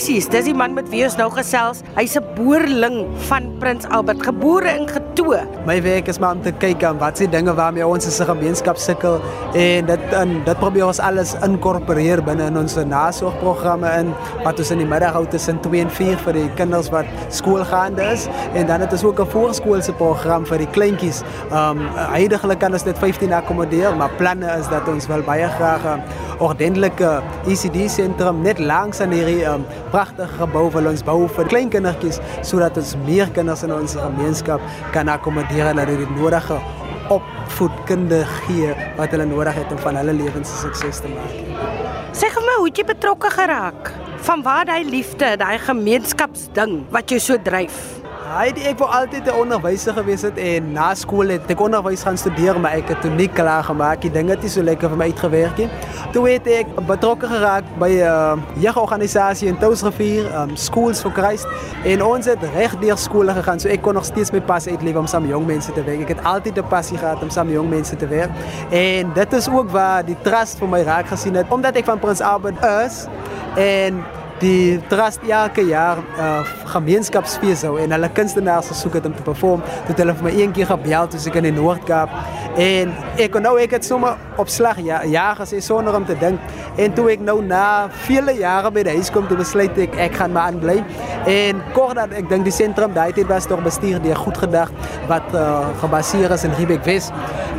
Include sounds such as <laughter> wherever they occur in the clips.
Lysies, dis die man met wie ons nou gesels. Hy's 'n boerling van Prins Albert, gebore in Getoe. My werk is maar om te kyk aan wat se dinge waarmee ons as 'n sukkel en dit en dit probeer ons alles inkorporeer binne in ons nasorgprogramme in wat ons in die middag hou tussen 2 en 4 vir die kinders wat skoolgaande is en dan het ons ook 'n voorskoolse program vir die kleintjies. Um heidaglik kan ons dit 15 akkommodeer, maar planne is dat ons wel baie graag 'n ordentlike ECD sentrum net langs aan hierdie um, pragtige gebou wil ons bou vir sodat ons meer kinders in ons gemeenskap kan akkommodeer en hulle die nodige opvoedkunde gee wat hulle nodig het om van hulle lewens sukses te maak. Sê gou my, hoe het jy betrokke geraak? Van waar daai liefde, daai gemeenskapsding wat jou so dryf? Hy ek wou altyd 'n onderwyser gewees het en na skool het ek onderwys gaan studeer, maar ek het toe nie klaar gemaak. Die dinge het so lekker vir my uitgewerk nie. Toe het ek betrokke geraak by 'n uh, jeugorganisasie in Touwsrivier, um, Schools for Christ. En ons het reg deur skole gegaan, so ek kon nog steeds my pas uitleef om saam jong mense te werk. Ek het altyd 'n passie gehad om saam jong mense te werk. En dit is ook waar die trust vir my raak gesien het omdat ek van Prins Albert is en die trust elke jaar uh, gemeenskapsfees hou en hulle kunstenaars gesoek het om te perform. Toe hulle vir my een keer gebel toe ek in die Noord-Kaap en ek kon nou ek het sommer op slag ja ja gesê sonder om te dink. En toe ek nou na vele jare by die huis kom toe besluit ek ek gaan maar aanbly. En kort dat ek dink die sentrum daai tyd was tog bestuur deur goed gedag wat uh, gebaseer is in Riebeek Wes.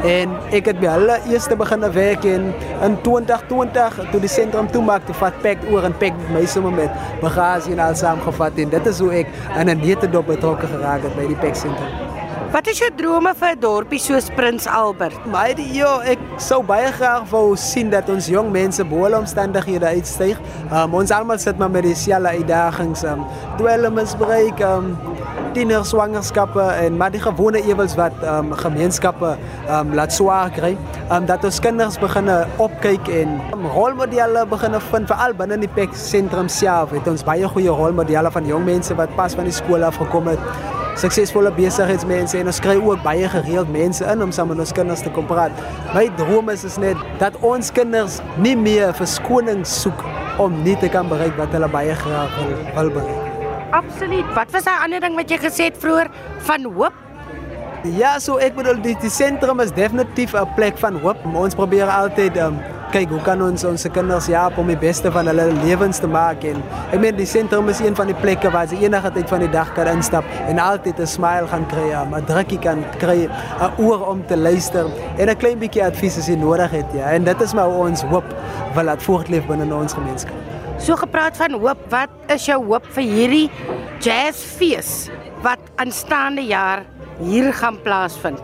En ek het by hulle eerste begin werk in in 2020 toe die sentrum toe maak toe vat pak oor en pak my sommer met bagasie en al saamgevat. En dit is hoe ek in 'n netedop betrokke geraak het by die Pek sentrum. Wat is jou drome vir 'n dorpie soos Prins Albert? My die jo, ek sou baie graag wou sien dat ons jong mense bo hulle omstandighede uitstyg. Um, ons almal sit maar met dieselfde uitdagings, um, dwelmmisbruik, um, tiener swangerskappe en maar die gewone ewels wat um, gemeenskappe um, laat swaar kry. Um, dat ons kinders begin opkyk en um, rolmodelle begin vind veral binne die PEC sentrum self. Het ons baie goeie rolmodelle van jong mense wat pas van die skool af gekom het. Suksesvolle besigheidsmense en ons kry ook baie gereeld mense in om saam met ons kinders te kom praat. My droom is is net dat ons kinders nie meer verskoning soek om nie te kan bereik wat hulle baie graag wil, wil bereik. Absoluut. Wat was daai ander ding wat jy gesê het vroeër van hoop? Ja, so ek bedoel die, die sentrum is definitief 'n plek van hoop. Ons probeer altyd um, kyk hoe kan ons ons kinders help om die beste van hulle lewens te maak en ek meen die sentrum is een van die plekke waar jy enige tyd van die dag kan instap en altyd 'n smile gaan kry, 'n drukkie kan kry, 'n oor om te luister en 'n klein bietjie advies as jy nodig het, ja. En dit is maar ons hoop wil laat voortleef binne ons gemeenskap. So gepraat van hoop, wat is jou hoop vir hierdie jazzfees wat aanstaande jaar hier gaan plaasvind?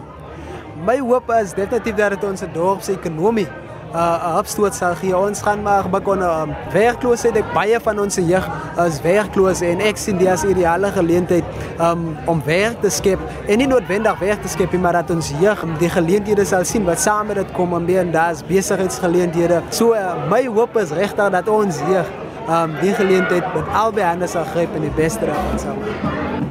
My hoop is definitief dat dit ons dorp se ekonomie 'n uh, opstoot sal gee. Ons gaan maar begin um, werkloosheid. Ek baie van ons jeug is werkloos en ek sien dit as ideale geleentheid um, om werk te skep en nie noodwendig werk te skep nie, maar dat ons jeug die geleenthede sal sien wat saam met dit kom en meer en daar's besigheidsgeleenthede. So uh, my hoop is regtig dat ons jeug um, die geleentheid met albei hande sal gryp en die beste daarvan sal maak.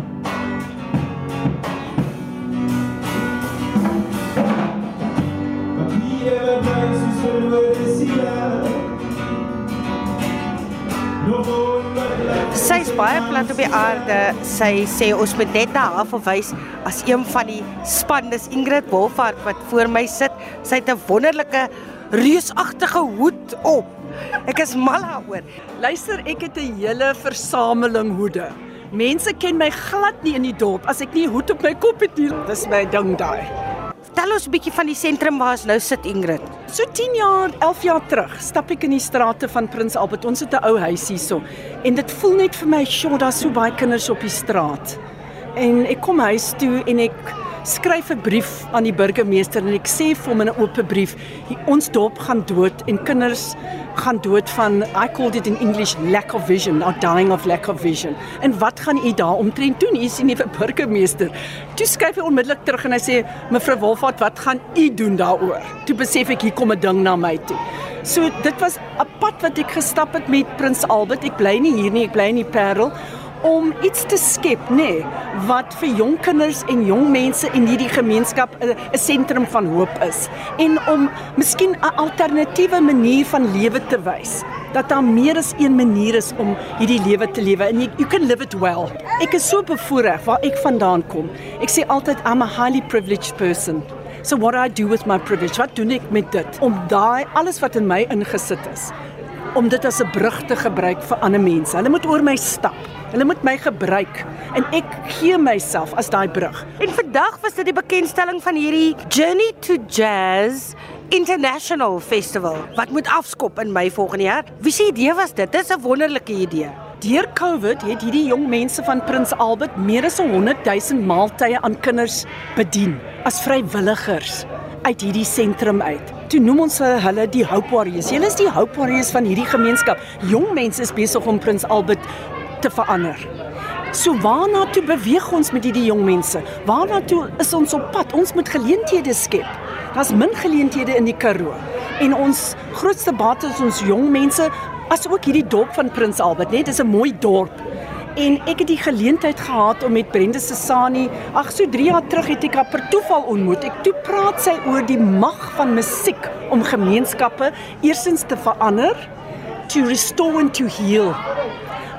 Sy is baie plat op die aarde. Sy sê ons moet net na haar verwys as een van die span. Dis Ingrid Wolfhard wat voor my sit. Sy het 'n wonderlike reusagtige hoed op. Ek is mal daaroor. Luister, ek het 'n hele versameling hoede. Mense ken my glad nie in die dorp as ek nie 'n hoed op my kop het nie. Dis my ding daai. Vertel ons 'n bietjie van die sentrum waar ons nou sit, Ingrid. So 10 jaar, 11 jaar terug, stap ek in die strate van Prins Albert. Ons het 'n ou huis hierso en dit voel net vir my, "Sjoe, daar's so baie kinders op die straat." En ek kom huis toe en ek skryf 'n brief aan die burgemeester en ek sê vir hom in 'n oop brief, "Ons dorp gaan dood en kinders gaan dood van I called it in English lack of vision, or dying of lack of vision. En wat gaan u daar omtrent doen? U is nie 'n burgemeester. Toe skryf hy onmiddellik terug en hy sê mevrou Wolfhard, wat gaan u doen daaroor? Toe besef ek hier kom 'n ding na my toe. So dit was 'n pad wat ek gestap het met Prins Albert. Ek bly nie hier nie, ek bly in die Parel om iets te skep, nê, nee, wat vir jong kinders en jong mense in hierdie gemeenskap 'n 'n sentrum van hoop is en om miskien 'n alternatiewe manier van lewe te wys dat daar meer as een manier is om hierdie lewe te lewe en you, you can live it well. Ek is so bevoorreg waar ek vandaan kom. Ek sê altyd I'm a highly privileged person. So what I do with my privilege? Wat doen ek met dit? Om daai alles wat in my ingesit is om dit as 'n brug te gebruik vir ander mense. Hulle moet oor my stap. Hulle moet my gebruik en ek gee myself as daai brug. En vandag was dit die bekendstelling van hierdie Journey to Jazz International Festival wat moet afskop in Mei volgende jaar. Wie se idee was dit? Dis 'n wonderlike idee. Deur COVID het hierdie jong mense van Prins Albert meer as 100 000 maaltye aan kinders bedien as vrywilligers uit hierdie sentrum uit. Toe noem ons hulle die Hope Warriors. Hulle is die Hope Warriors van hierdie gemeenskap. Jong mense is besig om Prins Albert te verander. So waarna toe beweeg ons met hierdie jong mense? Waarna toe is ons op pad? Ons moet geleenthede skep. Daar's min geleenthede in die Karoo. En ons grootste bate is ons jong mense, asook hierdie dorp van Prins Albert, net dis 'n mooi dorp. En ek het die geleentheid gehad om met Brenda Sesani, ag so 3 jaar terug het ek haar per toeval ontmoet. Ek toe praat sy oor die mag van musiek om gemeenskappe eersins te verander, to restore and to heal.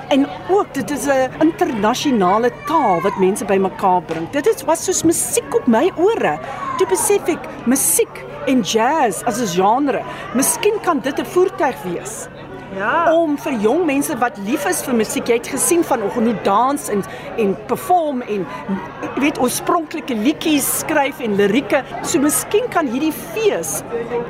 En ook dit is 'n internasionale taal wat mense bymekaar bring. Dit is was soos musiek op my ore. Toe besef ek musiek en jazz as 'n genre. Miskien kan dit 'n voertuig wees. Ja. Om vir jong mense wat lief is vir musiek, jy het gesien vanoggend hoe dans en en perform en jy weet oorspronklike liedjies skryf en lirieke. So miskien kan hierdie fees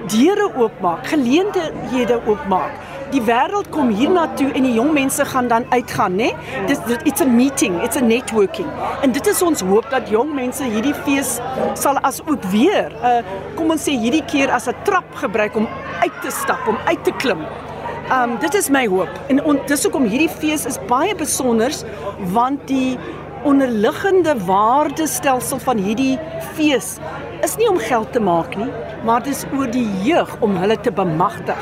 deure oopmaak, geleenthede oopmaak die wêreld kom hiernatoe en die jong mense gaan dan uitgaan, né? Dis it's a meeting, it's a networking. En dit is ons hoop dat jong mense hierdie fees sal as ook weer uh, kom ons sê hierdie keer as 'n trap gebruik om uit te stap, om uit te klim. Um dit is my hoop. En on, dis hoekom hierdie fees is baie besonder want die onderliggende waardestelsel van hierdie fees is nie om geld te maak nie, maar dis oor die jeug om hulle te bemagtig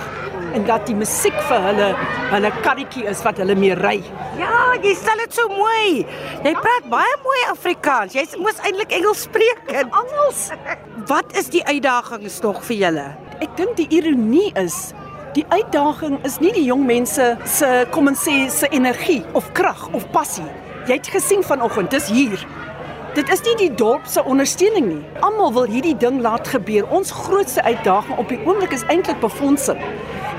en dat die musiek vir hulle hulle karretjie is wat hulle mee ry. Ja, jy stel dit so mooi. Jy praat baie mooi Afrikaans. Jy moes eintlik Engels spreek. Engels. Wat is die uitdagings nog vir julle? Ek dink die ironie is Die uitdaging is nie die jong mense se kom ons sê se energie of krag of passie. Jy het gesien vanoggend, dis hier. Dit is nie die dorp se ondersteuning nie. Almal wil hierdie ding laat gebeur. Ons grootste uitdaging op die oomblik is eintlik befondsing.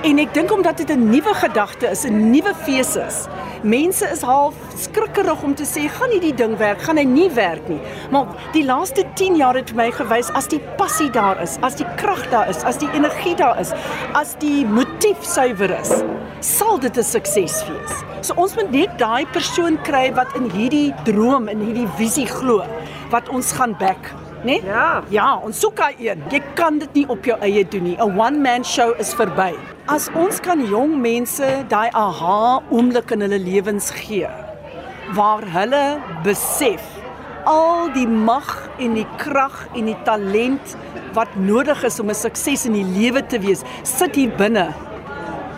En ek dink omdat dit 'n nuwe gedagte is, 'n nuwe fees is. Mense is half skrikkerig om te sê, gaan nie die ding werk, gaan hy nie werk nie. Maar die laaste 10 jaar het my gewys as die passie daar is, as die krag daar is, as die energie daar is, as die motief suiwer is, sal dit 'n sukses wees. So ons moet net daai persoon kry wat in hierdie droom en hierdie visie glo wat ons gaan back né? Nee? Ja. Ja, ons soek hy een. Jy kan dit nie op jou eie doen nie. 'n One man show is verby. As ons kan jong mense daai aha oomblik in hulle lewens gee waar hulle besef al die mag en die krag en die talent wat nodig is om 'n sukses in die lewe te wees, sit hier binne.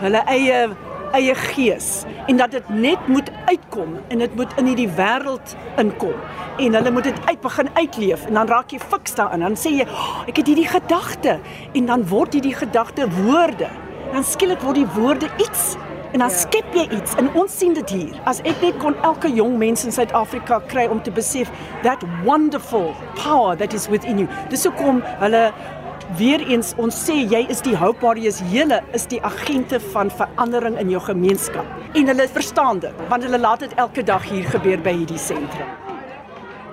Hulle eie eie gees. En dat dit net moet uitkom en dit moet in hierdie wêreld inkom. En hulle moet dit uit begin uitleef. En dan raak jy fiks daarin. Dan sê jy oh, ek het hierdie gedagte. En dan word hierdie gedagte woorde dan skielik word die woorde iets en dan ja. skep jy iets en ons sien dit hier as ek net kon elke jong mens in Suid-Afrika kry om te besef that wonderful power that is within you dis hoekom hulle Weereens ons sê jy is die hoopbaarheid, julle is die agente van verandering in jou gemeenskap. En hulle verstaan dit, want hulle laat dit elke dag hier gebeur by hierdie sentrum.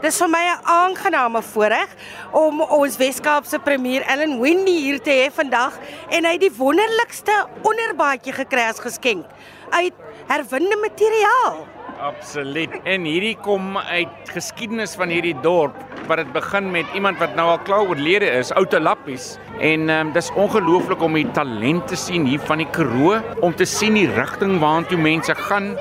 Dis vir my 'n aangename voorreg om ons Weskaapse premier Ellen Wendy hier te hê vandag en hy het die wonderlikste onderbaadjie gekry as geskenk uit herwinde materiaal. Absoluut. En hierdie kom uit geskiedenis van hierdie dorp wat dit begin met iemand wat nou al klaar oorlede is, Oude Lappies. En ehm um, dis ongelooflik om die talent te sien hier van die Karoo, om te sien die rigting waartoe mense gaan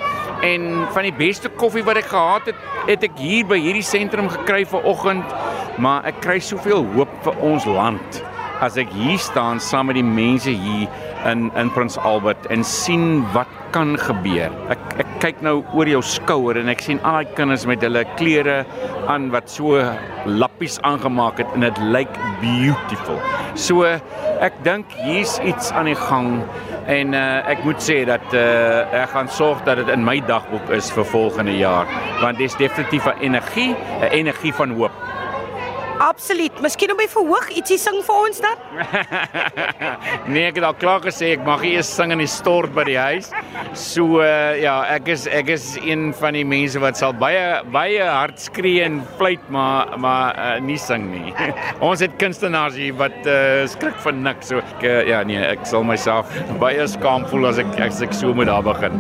en van die beste koffie wat ek gehad het, het ek hier by hierdie sentrum gekry vanoggend, maar ek kry soveel hoop vir ons land as ek hier staan saam met die mense hier in in Prins Albert en sien wat kan gebeur. Ek ek kyk nou oor jou skouer en ek sien al daai kinders met hulle klere aan wat so lappies aangemaak het en dit lyk beautiful. So ek dink hier's iets aan die gang en uh, ek moet sê dat uh, ek gaan sorg dat dit in my dagboek is vir volgende jaar want dit is definitief 'n energie, 'n energie van hoop. Absoluut. Miskien om by verhoog ietsie sing vir ons dan? <laughs> nee, ek het al klaar gesê ek mag eers sing in die stort by die huis. So uh, ja, ek is ek is een van die mense wat sal baie baie hard skree en fluit maar maar uh, nie sing nie. <laughs> ons het kunstenaars hier wat uh, skrik vir niks. So ek uh, ja nee, ek sal myself baie skaam voel as ek as ek so <laughs> moet daar begin.